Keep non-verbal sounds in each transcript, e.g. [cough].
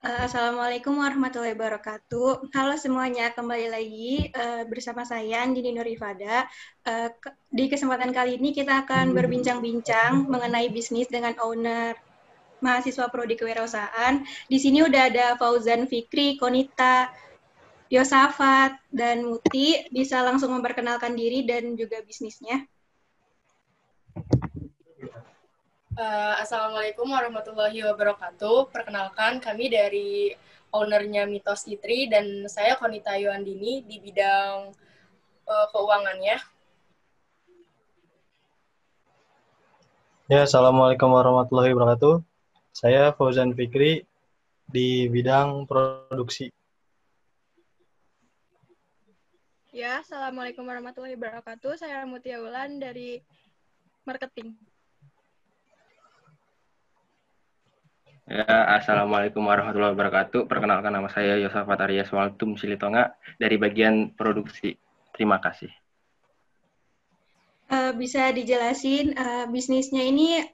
Uh, Assalamualaikum warahmatullahi wabarakatuh. Halo semuanya, kembali lagi uh, bersama saya Andini Nurifada. Uh, ke di kesempatan kali ini kita akan berbincang-bincang mengenai bisnis dengan owner mahasiswa prodi kewirausahaan. Di sini udah ada Fauzan Fikri, Konita, Yosafat, dan Muti. Bisa langsung memperkenalkan diri dan juga bisnisnya. Uh, Assalamualaikum warahmatullahi wabarakatuh. Perkenalkan, kami dari ownernya Mitos Itri dan saya Konita Yuandini di bidang uh, keuangannya. Ya, Assalamualaikum warahmatullahi wabarakatuh. Saya Fauzan Fikri di bidang produksi. Ya, Assalamualaikum warahmatullahi wabarakatuh. Saya Mutia Ulan dari marketing. Ya, Assalamualaikum warahmatullahi wabarakatuh. Perkenalkan nama saya Yosafat Aryas Waltum Silitonga dari bagian produksi. Terima kasih. Uh, bisa dijelasin uh, bisnisnya ini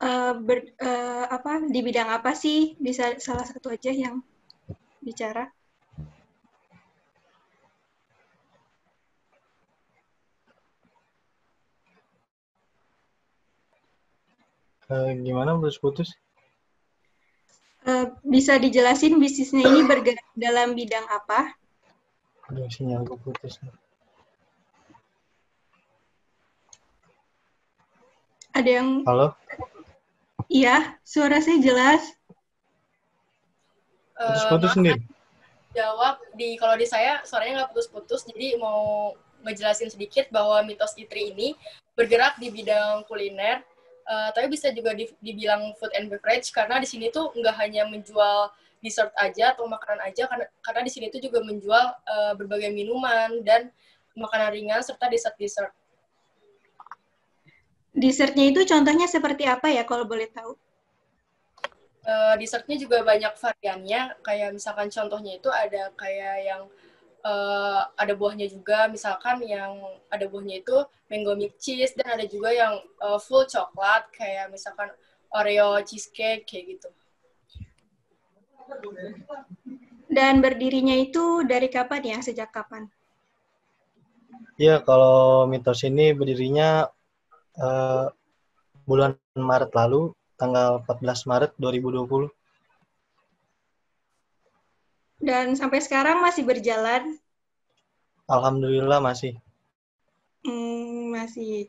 uh, ber, uh, apa di bidang apa sih? Bisa salah satu aja yang bicara. Uh, gimana putus-putus? Bisa dijelasin bisnisnya ini bergerak dalam bidang apa? Aduh, sinyal gue putus. Ada yang... Halo? Iya, suara saya jelas. Putus-putus uh, sendiri? Jawab, di kalau di saya suaranya nggak putus-putus, jadi mau ngejelasin sedikit bahwa mitos Itri ini bergerak di bidang kuliner, uh, tapi bisa juga di, dibilang food and beverage karena di sini tuh nggak hanya menjual dessert aja atau makanan aja karena karena di sini tuh juga menjual uh, berbagai minuman dan makanan ringan serta dessert-dessert. Dessertnya itu contohnya seperti apa ya kalau boleh tahu? Uh, dessertnya juga banyak variannya kayak misalkan contohnya itu ada kayak yang uh, ada buahnya juga misalkan yang ada buahnya itu mango milk cheese dan ada juga yang uh, full coklat kayak misalkan Oreo cheesecake kayak gitu. Dan berdirinya itu dari kapan ya? Sejak kapan? Iya, kalau mitos ini berdirinya uh, bulan Maret lalu, tanggal 14 Maret 2020. Dan sampai sekarang masih berjalan? Alhamdulillah masih. Hmm, masih.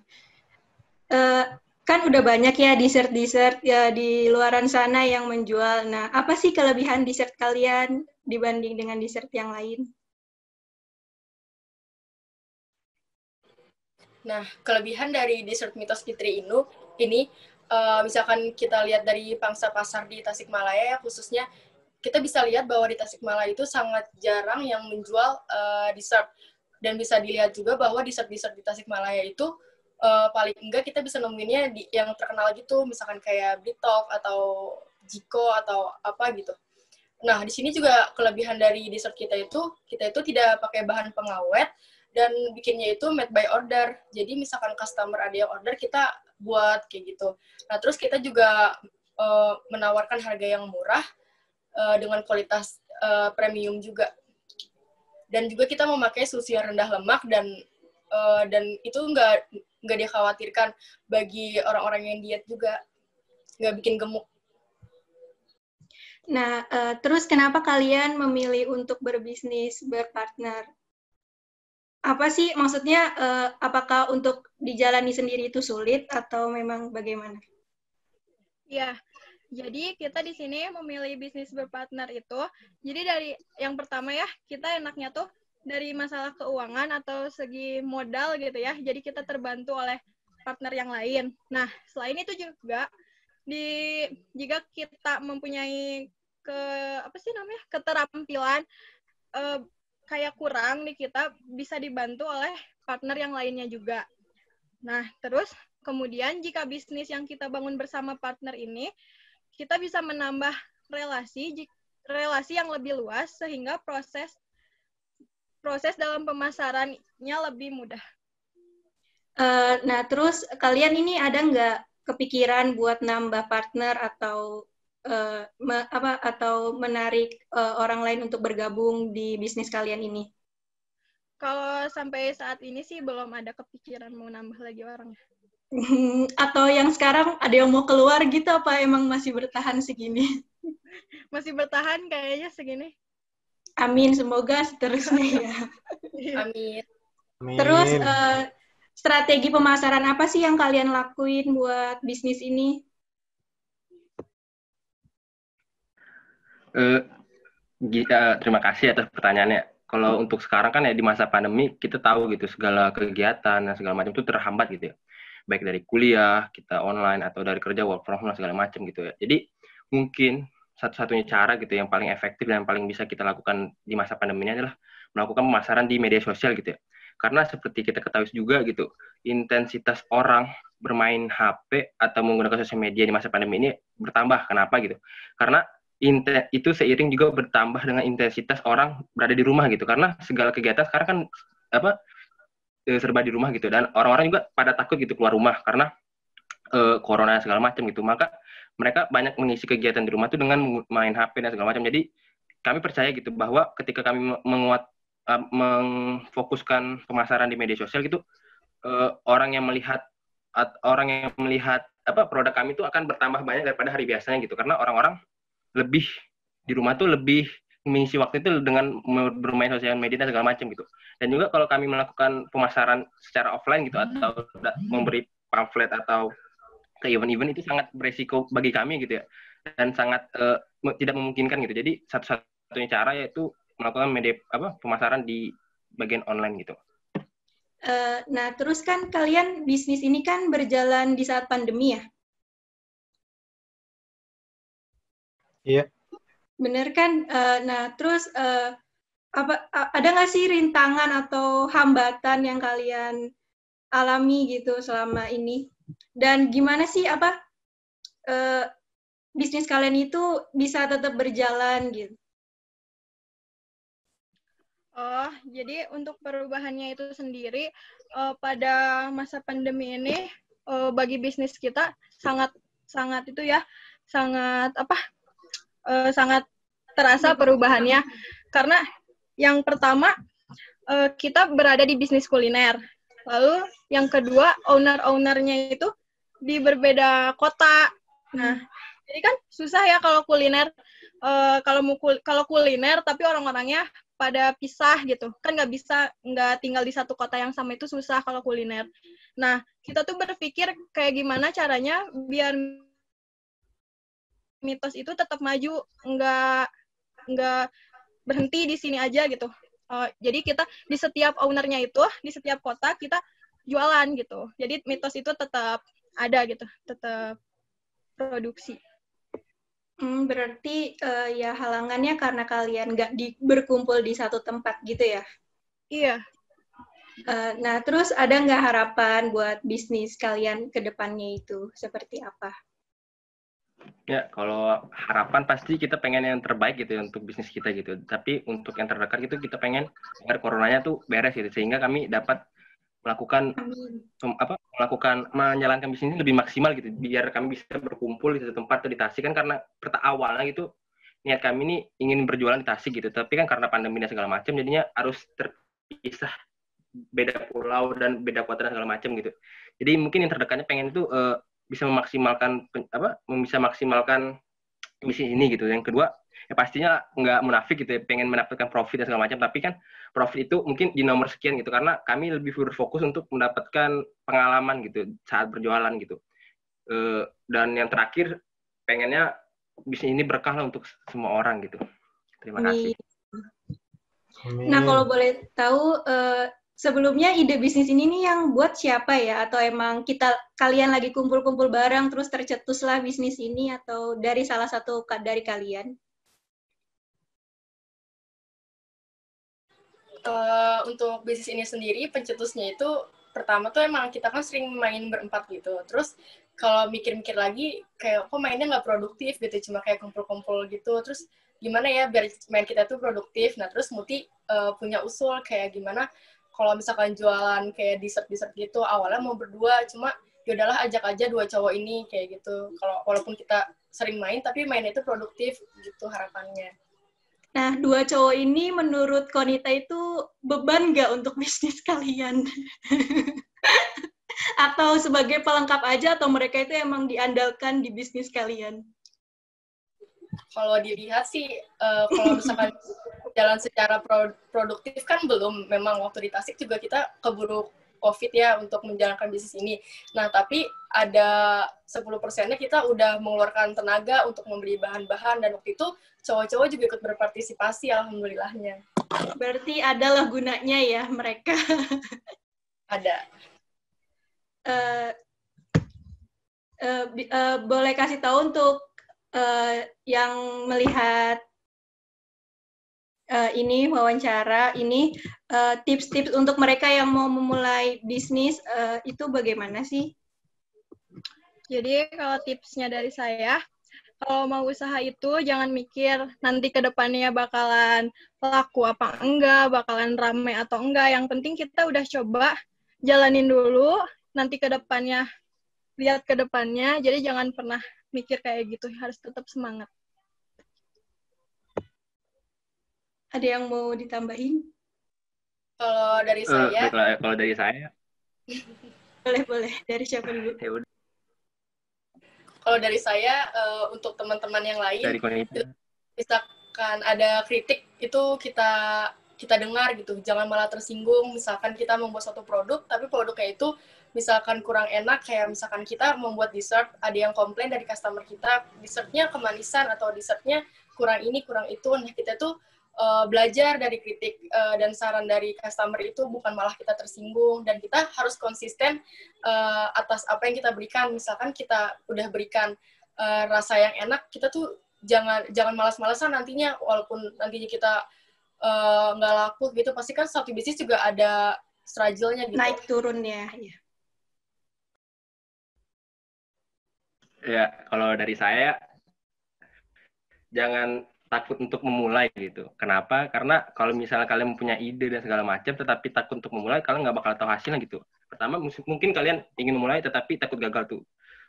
Uh, kan udah banyak ya dessert-dessert ya di luaran sana yang menjual. Nah, apa sih kelebihan dessert kalian dibanding dengan dessert yang lain? Nah, kelebihan dari dessert mitos Fitri ini, ini uh, misalkan kita lihat dari pangsa pasar di Tasikmalaya ya khususnya kita bisa lihat bahwa di Tasikmalaya itu sangat jarang yang menjual uh, dessert dan bisa dilihat juga bahwa dessert-dessert di Tasikmalaya itu uh, paling enggak kita bisa nemuinnya di yang terkenal gitu misalkan kayak Blitok atau Jiko atau apa gitu. Nah, di sini juga kelebihan dari dessert kita itu kita itu tidak pakai bahan pengawet dan bikinnya itu made by order. Jadi misalkan customer ada yang order kita buat kayak gitu. Nah, terus kita juga uh, menawarkan harga yang murah uh, dengan kualitas uh, premium juga. Dan juga kita memakai susu yang rendah lemak dan uh, dan itu nggak nggak dikhawatirkan bagi orang-orang yang diet juga nggak bikin gemuk. Nah, uh, terus kenapa kalian memilih untuk berbisnis berpartner? Apa sih maksudnya? Uh, apakah untuk dijalani sendiri itu sulit atau memang bagaimana? Ya, jadi kita di sini memilih bisnis berpartner itu. Jadi dari yang pertama ya, kita enaknya tuh dari masalah keuangan atau segi modal gitu ya. Jadi kita terbantu oleh partner yang lain. Nah, selain itu juga di jika kita mempunyai ke apa sih namanya keterampilan eh, kayak kurang nih kita bisa dibantu oleh partner yang lainnya juga. Nah, terus kemudian jika bisnis yang kita bangun bersama partner ini kita bisa menambah relasi relasi yang lebih luas sehingga proses proses dalam pemasarannya lebih mudah. Uh, nah, terus kalian ini ada nggak kepikiran buat nambah partner atau uh, me, apa atau menarik uh, orang lain untuk bergabung di bisnis kalian ini? Kalau sampai saat ini sih belum ada kepikiran mau nambah lagi orang. Atau yang sekarang ada yang mau keluar gitu apa emang masih bertahan segini? masih bertahan kayaknya segini. Amin, semoga seterusnya ya. Amin. Terus uh, strategi pemasaran apa sih yang kalian lakuin buat bisnis ini? Uh, Gita, terima kasih atas pertanyaannya. Kalau untuk sekarang kan ya di masa pandemi kita tahu gitu segala kegiatan dan segala macam itu terhambat gitu ya. Baik dari kuliah, kita online atau dari kerja work from home segala macam gitu ya. Jadi mungkin satu-satunya cara gitu yang paling efektif dan paling bisa kita lakukan di masa pandemi ini adalah melakukan pemasaran di media sosial gitu ya. Karena seperti kita ketahui juga gitu, intensitas orang bermain HP atau menggunakan sosial media di masa pandemi ini bertambah. Kenapa gitu? Karena itu seiring juga bertambah dengan intensitas orang berada di rumah gitu. Karena segala kegiatan sekarang kan apa e, serba di rumah gitu dan orang-orang juga pada takut gitu keluar rumah karena e, corona segala macam gitu. Maka mereka banyak mengisi kegiatan di rumah itu dengan main HP dan segala macam. Jadi kami percaya gitu bahwa ketika kami menguat uh, mengfokuskan pemasaran di media sosial gitu uh, orang yang melihat uh, orang yang melihat apa produk kami itu akan bertambah banyak daripada hari biasanya gitu karena orang-orang lebih di rumah tuh lebih mengisi waktu itu dengan bermain sosial media dan segala macam gitu. Dan juga kalau kami melakukan pemasaran secara offline gitu atau memberi pamflet atau ke event-event itu sangat beresiko bagi kami gitu ya dan sangat uh, tidak memungkinkan gitu. Jadi satu-satunya cara yaitu melakukan media apa pemasaran di bagian online gitu. Uh, nah, terus kan kalian bisnis ini kan berjalan di saat pandemi ya? Iya. Bener kan? Uh, nah, terus uh, apa ada nggak sih rintangan atau hambatan yang kalian alami gitu selama ini? Dan gimana sih apa uh, bisnis kalian itu bisa tetap berjalan gitu? Oh, jadi untuk perubahannya itu sendiri uh, pada masa pandemi ini uh, bagi bisnis kita sangat sangat itu ya sangat apa uh, sangat terasa perubahannya. Karena yang pertama uh, kita berada di bisnis kuliner. Lalu yang kedua owner-ownernya itu di berbeda kota. Nah jadi kan susah ya kalau kuliner uh, kalau mau kalau kuliner tapi orang-orangnya pada pisah gitu. Kan nggak bisa nggak tinggal di satu kota yang sama itu susah kalau kuliner. Nah kita tuh berpikir kayak gimana caranya biar mitos itu tetap maju nggak nggak berhenti di sini aja gitu uh, jadi kita di setiap ownernya itu di setiap kota kita jualan gitu jadi mitos itu tetap ada gitu tetap produksi Hmm, berarti uh, ya halangannya karena kalian nggak di, berkumpul di satu tempat gitu ya? Iya. Uh, nah, terus ada nggak harapan buat bisnis kalian ke depannya itu seperti apa? Ya, kalau harapan pasti kita pengen yang terbaik gitu ya untuk bisnis kita gitu. Tapi untuk yang terdekat itu kita pengen agar coronanya tuh beres gitu. Sehingga kami dapat melakukan apa melakukan menjalankan bisnis ini lebih maksimal gitu. Biar kami bisa berkumpul di satu tempat di Tasik. Kan karena pertama awalnya gitu niat kami ini ingin berjualan di Tasik gitu. Tapi kan karena pandemi dan segala macam jadinya harus terpisah. Beda pulau dan beda kota dan segala macam gitu. Jadi mungkin yang terdekatnya pengen itu uh, bisa memaksimalkan apa bisa maksimalkan bisnis ini gitu. Yang kedua ya pastinya nggak munafik gitu ya pengen mendapatkan profit dan segala macam tapi kan profit itu mungkin di nomor sekian gitu karena kami lebih berfokus untuk mendapatkan pengalaman gitu saat berjualan gitu. E, dan yang terakhir pengennya bisnis ini berkah lah untuk semua orang gitu. Terima kasih. Nah kalau boleh tahu e, sebelumnya ide bisnis ini nih yang buat siapa ya? Atau emang kita kalian lagi kumpul-kumpul bareng terus tercetuslah bisnis ini atau dari salah satu dari kalian? Uh, untuk bisnis ini sendiri pencetusnya itu pertama tuh emang kita kan sering main berempat gitu. Terus kalau mikir-mikir lagi kayak kok mainnya nggak produktif gitu cuma kayak kumpul-kumpul gitu. Terus gimana ya biar main kita tuh produktif? Nah terus Muti uh, punya usul kayak gimana kalau misalkan jualan kayak dessert dessert gitu awalnya mau berdua cuma yaudahlah ajak aja dua cowok ini kayak gitu kalau walaupun kita sering main tapi main itu produktif gitu harapannya Nah, dua cowok ini menurut Konita itu beban nggak untuk bisnis kalian? [laughs] atau sebagai pelengkap aja atau mereka itu emang diandalkan di bisnis kalian? Kalau dilihat sih, uh, kalau misalkan jalan secara pro produktif kan belum. Memang waktu di Tasik juga kita keburu COVID ya untuk menjalankan bisnis ini. Nah, tapi ada 10 persennya kita udah mengeluarkan tenaga untuk membeli bahan-bahan dan waktu itu cowok-cowok juga ikut berpartisipasi alhamdulillahnya. Berarti adalah gunanya ya mereka. [laughs] ada. Uh, uh, uh, boleh kasih tahu untuk uh, yang melihat uh, ini wawancara ini eh, tips-tips uh, untuk mereka yang mau memulai bisnis uh, itu bagaimana sih? Jadi kalau tipsnya dari saya, kalau mau usaha itu jangan mikir nanti ke depannya bakalan laku apa enggak, bakalan rame atau enggak. Yang penting kita udah coba jalanin dulu, nanti ke depannya lihat ke depannya. Jadi jangan pernah mikir kayak gitu, harus tetap semangat. Ada yang mau ditambahin? Kalau dari uh, saya. Kalau, dari saya. [laughs] boleh boleh. Dari siapa dulu? Ya kalau dari saya uh, untuk teman-teman yang lain. Dari Misalkan ada kritik itu kita kita dengar gitu, jangan malah tersinggung. Misalkan kita membuat suatu produk, tapi produknya itu misalkan kurang enak, kayak misalkan kita membuat dessert, ada yang komplain dari customer kita, dessertnya kemanisan atau dessertnya kurang ini, kurang itu. Nah, kita tuh uh, belajar dari kritik uh, dan saran dari customer itu bukan malah kita tersinggung. Dan kita harus konsisten uh, atas apa yang kita berikan. Misalkan kita udah berikan uh, rasa yang enak kita tuh jangan jangan malas-malasan nantinya. Walaupun nantinya kita nggak uh, laku gitu pasti kan satu bisnis juga ada struggle-nya gitu. Naik turunnya ya ya kalau dari saya jangan takut untuk memulai gitu. Kenapa? Karena kalau misalnya kalian mempunyai ide dan segala macam, tetapi takut untuk memulai, kalian nggak bakal tahu hasilnya gitu. Pertama, mungkin kalian ingin memulai, tetapi takut gagal tuh.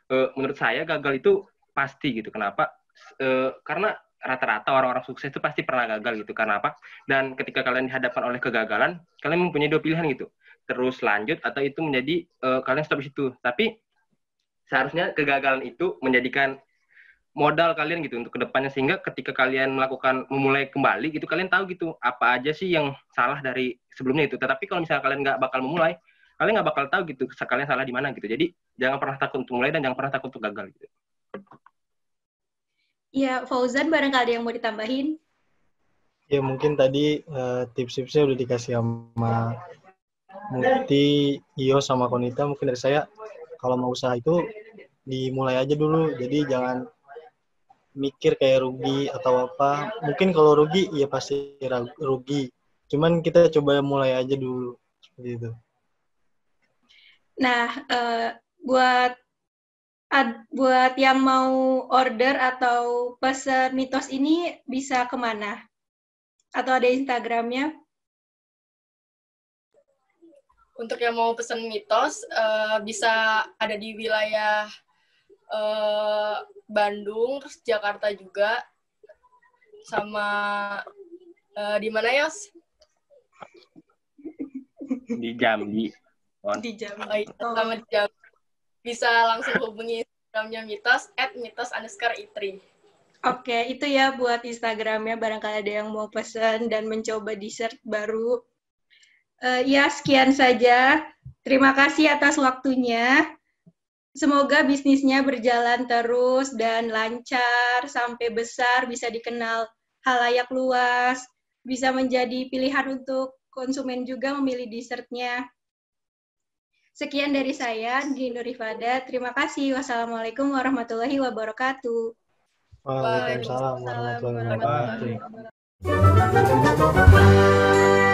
E, menurut saya gagal itu pasti gitu. Kenapa? E, karena rata-rata orang-orang sukses itu pasti pernah gagal gitu. Karena apa? Dan ketika kalian dihadapkan oleh kegagalan, kalian mempunyai dua pilihan gitu. Terus lanjut atau itu menjadi e, kalian stop di situ. Tapi seharusnya kegagalan itu menjadikan modal kalian gitu untuk ke depannya. Sehingga ketika kalian melakukan memulai kembali gitu kalian tahu gitu apa aja sih yang salah dari sebelumnya itu. Tetapi kalau misalnya kalian nggak bakal memulai kalian nggak bakal tahu gitu kalian salah di mana gitu. Jadi jangan pernah takut untuk mulai dan jangan pernah takut untuk gagal gitu. Ya Fauzan barangkali yang mau ditambahin? Ya mungkin tadi uh, tips-tipsnya udah dikasih sama Mukti, Iyo sama Konita. Mungkin dari saya kalau mau usaha itu dimulai aja dulu jadi jangan mikir kayak rugi atau apa. Mungkin kalau rugi ya pasti rugi. Cuman kita coba mulai aja dulu seperti itu. Nah, uh, buat ad, buat yang mau order atau pesan mitos ini bisa ke mana? Atau ada Instagramnya? Untuk yang mau pesan mitos, uh, bisa ada di wilayah uh, Bandung, terus Jakarta juga, sama uh, di mana ya? Di Jambi. Di Jambi. Oh, iya, sama di Jambi. Bisa langsung hubungi Instagramnya Mitos, at Mitos underscore Itri. Oke, itu ya buat Instagramnya barangkali ada yang mau pesan dan mencoba dessert baru. Uh, ya, sekian saja. Terima kasih atas waktunya. Semoga bisnisnya berjalan terus dan lancar sampai besar, bisa dikenal halayak luas, bisa menjadi pilihan untuk konsumen juga memilih dessertnya. Sekian dari saya, di Nurifada. Terima kasih. Wassalamualaikum warahmatullahi wabarakatuh. Waalaikumsalam warahmatullahi wabarakatuh.